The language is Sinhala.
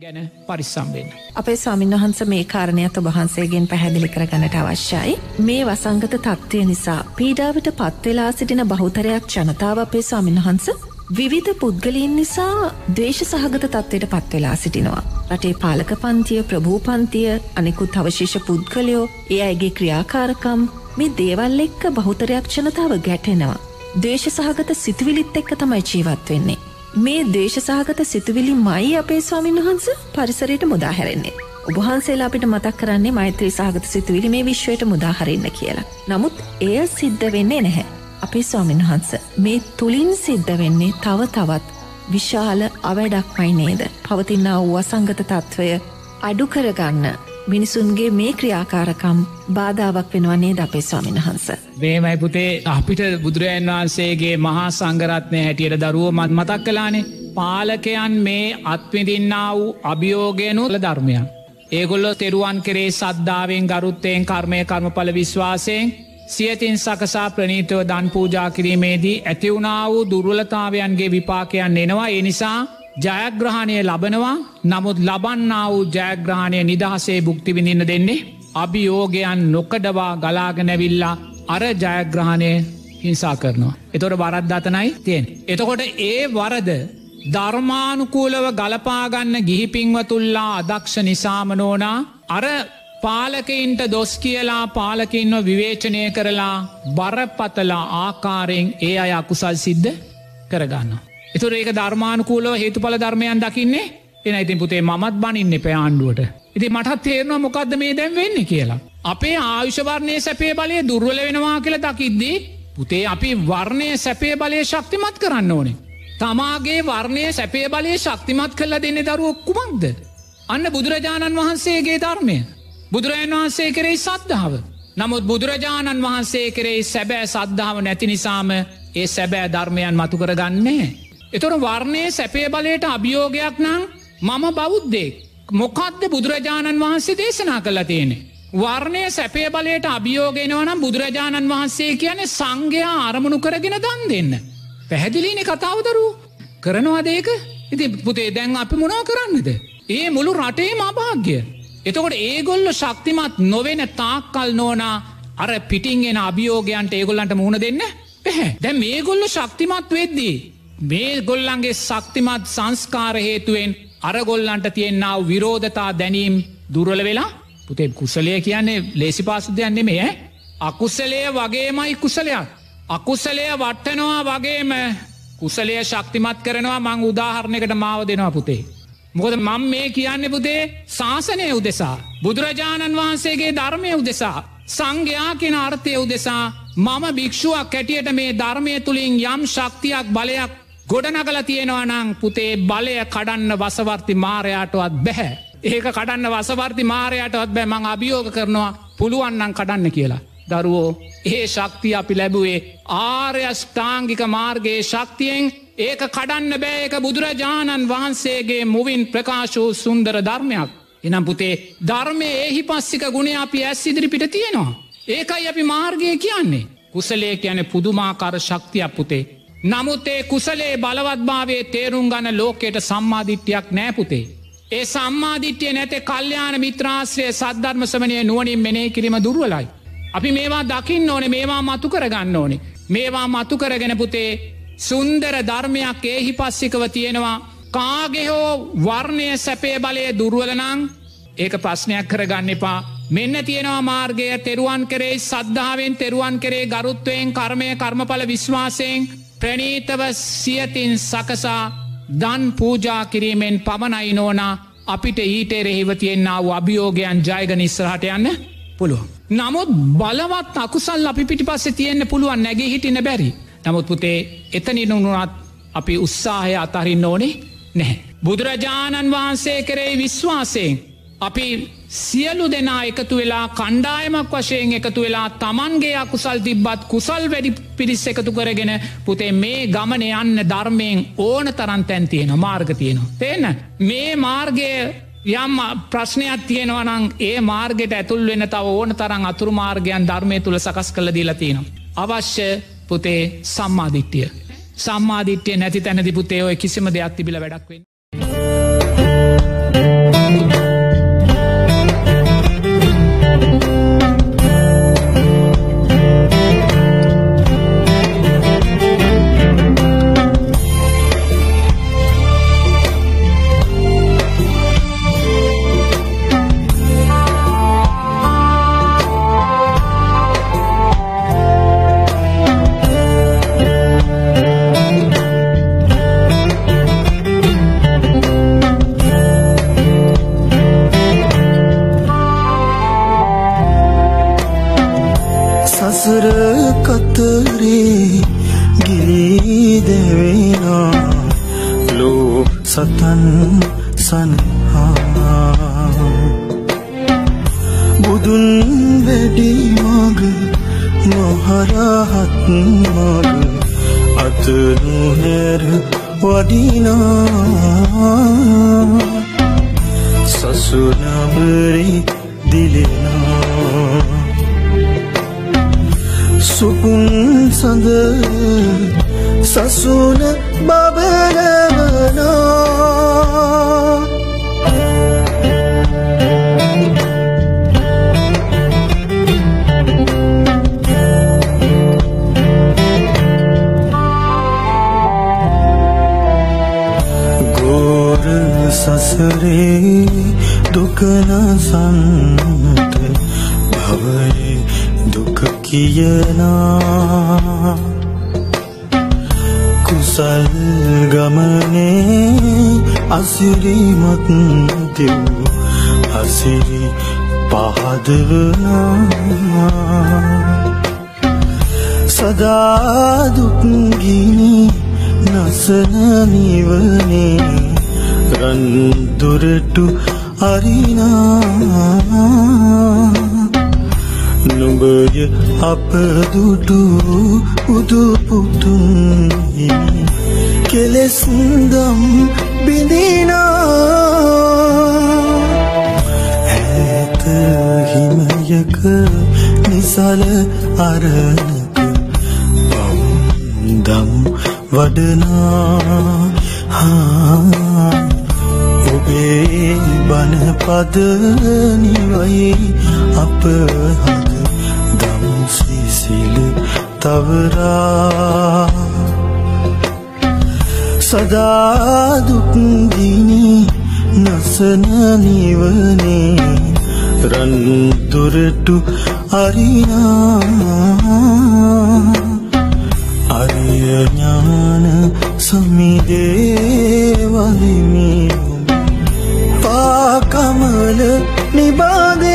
ගැන පරිස්සම්වෙන්න. අපේ ස්වාමින් වහන්ස මේ කාරණයත් ඔබහන්සේගෙන් පැහැදිලි කරගන්නට අවශ්‍යයි. මේ වසංගත තත්ත්වය නිසා පීඩාවට පත්වෙලා සිටින බහුතරයක් ජනතාව අපේ ස්වාමින් වහන්ස විවිධ පුද්ගලීන් නිසා දේශ සහගත තත්ත්වයට පත්වෙලා සිටිනවා. රටේ පාලක පන්තිය ප්‍රභූ පන්තිය අනෙකුත් අවශේෂ පුද්ගලයෝ ඒ අයගේ ක්‍රියාකාරකම් මේ දේවල් එක්ක බහුතරයක් ජනතාව ගැටෙනවා. දේශ සහගත සිතුවිලිත් එක්ක තමයි ජීවත් වෙන්නේ. මේ දේශසාහගත සිතුවිලි මයි අපේ ස්වාමින් වහන්ස පරිසරයට මුදාහැරෙන්නේ. ඔබහන්සේලා අපිට මතක් කරන්නේ මෛත්‍රී සහගත සිතුවිලි මේ විශ්වයට මුදාහරන්න කියලා. නමුත් එය සිද්ධ වෙන්නේ නැහැ. අපේ ස්වාමින් වහන්ස මේ තුළින් සිද්ධ වෙන්නේ තව තවත් විශාල අවැඩක්මයි නේද. පවතින්න වූ අසංගත තත්ත්වය අඩු කරගන්න මිනිසුන්ගේ මේ ක්‍රියාකාරකම් බාධාවක් වෙනවන්නේ ද අපේ ස්වාමින් වහන්ස. වේමයි පුතේ අපිට බුදුරජන් වහන්සේගේ මහා සංගරත්නය හැටියට දරුව මත් මතක් කලානේ පාලකයන් මේ අත්විඳින්න වූ අභියෝගයනුල ධර්මයන්. ඒගොල්ලො තෙරුවන් කරේ සද්ධාවෙන් ගරුත්තයෙන් කර්මය කර්මඵල විශ්වාසයෙන් සියතින් සකසා ප්‍රනීතව දන් පූජා කිරීමේදී ඇතිවුණා වූ දුර්වලතාවයන්ගේ විපාකයන් එනවා ඒ නිසා ජයග්‍රහණය ලබනවා නමුත් ලබන්නා වූ ජයග්‍රහණය නිදහසේ බුක්තිවිඳන්න දෙන්නේ අභියෝගයන් නොකඩවා ගලාගනැවිල්ලා අර ජයග්‍රහණය හිංසා කරනවා. එතොට වරද්දතනයි තියෙන්. එතකොට ඒ වරද ධර්මානුකූලව ගලපාගන්න ගිහිපින්වතුල්ලා අදක්ෂ නිසාමනෝනා අර පාලකයින්ට දොස් කියලා පාලකින්ව විවේචනය කරලා බරපතලා ආකාරයෙන් ඒ අය අකුසල් සිද්ධ කරගන්න. එතුර ඒක ධර්මානුකූලව හේතුඵල ධර්මයන් දකින්නේ එන ඉතින් පුතේ මත් බනින්න එප ආණ්ඩුවට. ඉති මටත් තේරනවා මොකක්ද මේ දැම් වෙන්න කියලා. අපේ ආයුෂවර්ණය සැපේ බලය දුර්වල වෙනවා කියල දකිද්දී පුතේ අපි වර්ණය සැපේ බලය ශක්තිමත් කරන්න ඕනේ. තමාගේ වර්ණය සැපේ බලය ශක්තිමත් කල්ල දෙන්න දරුව කුමක්ද. අන්න බුදුරජාණන් වහන්සේගේ ධර්මය. බුදුරජන් වහන්සේ කරෙයි සද්ධාව. නමුත් බුදුරජාණන් වහන්සේ කරෙයි සැබෑ සද්ධාව නැති නිසාම ඒ සැබෑ ධර්මයන් මතු කරගන්නේ. එතොර වර්ණය සැපේ බලයට අභියෝගයක් නං මම බෞද්ධෙක්. මොකක්ද බුදුරජාණන් වහන්සේ දේශනා කළ තියෙනෙ. වර්ණය සැපේ බලයට අභියෝගෙනවනම් බුදුරජාණන් වහන්සේ කියන සංඝයා අරමුණු කරගෙන දන් දෙන්න. පැහැදිලිනි කතාවදරු කරනවාදේක ඉති පුතේ දැන් අපි මොනා කරන්නද. ඒ මුළු රටේ මභාග්‍ය. එතකොට ඒගොල්ල ශක්තිමත් නොවෙන තාක්කල් නෝනා අර පිටින්ගෙන අභියෝගයන්ට ඒගොල්ලන්ට මුණ දෙන්න පැහැ දැ මේගොල්ල ශක්තිමත් වෙද්දී. මේ ගොල්ලන්ගේ ශක්තිමත් සංස්කාර හේතුවෙන් අරගොල්ලන්ට තියෙන්න්නාව විරෝධතා දැනීම් දුරල වෙලා පුතේ කුසලය කියන්නේ ලේසි පාසුදයන්නේ මේ අකුසලය වගේමයි කුසලයක්. අකුසලය වට්ටනවා වගේම කුසලය ශක්තිමත් කරනවා මං උදාහරණයකට මාව දෙනවා පුතේ. මොකද මං මේ කියන්න පුතේ ශාසනය උදෙසා. බුදුරජාණන් වහන්සේගේ ධර්මය උදෙසා. සංඝයා කෙන අර්ථය උදෙසා මම භික්ෂුවක් කැටියට මේ ධර්මය තුළින් යම් ශක්තියක් බලයක් ගොඩනගල තියෙනවනං පුතේ බලය කඩන්න වසවර්ති මාරයාටවත් බැහැ. ඒක කඩන්න වසවර්ති මාරයටවත් බෑ මං අභියෝග කරනවා පුළුවන්නන් කඩන්න කියලා. දරුවෝ ඒ ශක්තිය අපි ලැබුවේ ආර්යෂ්ඨාංගික මාර්ගයේ ශක්තියෙන් ඒක කඩන්න බෑක බුදුරජාණන් වහන්සේගේ මුවින් ප්‍රකාශූ සුන්දර ධර්මයක්. එනම් පුතේ ධර්මය එහි පස්සික ගුණේ අපි ඇස් ඉදිරිපිට තියෙනවා. ඒකයි අපි මාර්ගය කියන්නේ. කුසලේ කියන පුදුමාකාර ශක්තියක් පුතේ. නමුත් ඒ කුසලේ බලවත්භාවේ තේරුම් ගන්න ලෝකයට සම්මාධිට්‍යයක් නෑපුතේ. ඒ සම්මාධිට්‍යය නැතේ කල්්‍යයාන මිත්‍රාශ්‍රය සද්ධර්මසමනය නුවනින් මෙනේ කිරීම දුර්වලයි. අපි මේවා දකින්න ඕනේ මේවා මතු කරගන්න ඕනේ. මේවා මතු කරගෙන පුතේ සුන්දර ධර්මයක් ඒහි පස්සිකව තියෙනවා කාගෙහෝ වර්ණය සැපේ බලය දුර්වලනං ඒක ප්‍රශ්නයක් කරගන්න එපා මෙන්න තියෙනවා මාර්ගය තෙරුවන් කරේ සද්ධාවෙන් තෙරුවන් කරේ ගරුත්වයෙන් කර්මය කර්මඵල විශ්වාසයෙන් ප්‍රනීතව සියතින් සකසා දන් පූජා කිරීමෙන් පමණයි නෝනා අපිට ඊට එරෙහිව තියෙන්න්නාව අභියෝගයන් ජයගන ඉස්රහට යන්න පුළුවන්. නමුත් බලවත් අකුසල් අපි පිටි පස්සේ තියෙන්න්න පුළුවන් නැගේ හිටින බැරි. නමුත් පුතේ එතනින් උනුනත් අපි උත්සාහය අතහරින්න ඕනේ නැහැ. බුදුරජාණන් වහන්සේ කරේ විශ්වාසයෙන් අපි සියලු දෙනා එකතු වෙලා කණ්ඩායමක් වශයෙන් එකතු වෙලා තමන්ගේ අකුසල් තිබ්බත් කුසල් වැඩි පිරිස් එකතු කරගෙන පුතේ මේ ගමන යන්න ධර්මයෙන් ඕන තරන් තැන් තියෙන මාර්ග තියෙනවා. තේන මේ මාර්ගය යම් ප්‍රශ්නයක් තියෙනවනං ඒ මාර්ගයට ඇතුල් වෙන තව ඕන තරන් අතුරු මාර්ගයන් ධර්මය තුළ සකස් කළ දීලා තියෙනවා. අවශ්‍ය පුතේ සම්මාධිට්්‍යය. සම්මාධිට්‍යය නැති තැනදි පුතේ ඔය කිසිම දෙයක් තිබිල වැඩක්වෙන්. සතන් සනහා. බුදුන් වැඩි මග නොහරහත් මග අතනුහැර වඩිනා. සසුනබරි දිලෙනා. සුපුන් සඳ සසුන බබරවනා ගෝර සසරේ දුකනසන්නට භවයේ දුක කියනා කුසල් ගමනේ අසිරිමත් දෙව් අසිරි පහදවනා සදාදුක්ගිනි නසන නිවනේ රන්දුරටු අරිනා. නුඹය අපදුටු උදුපුතුන්. කෙලෙස්දම් බිඳිනා. ඇත හිමයක නිසල අරණක පවුන්දම් වඩනා. හා ඔබේ බනපද නිවයි අප හද දම්සිසිල තවරා සදාදුක්දිනි නසන නිවනේ රන්දුරටු අරිනා අරියඥාන සමිදේවලිමි පාකමල නිබාද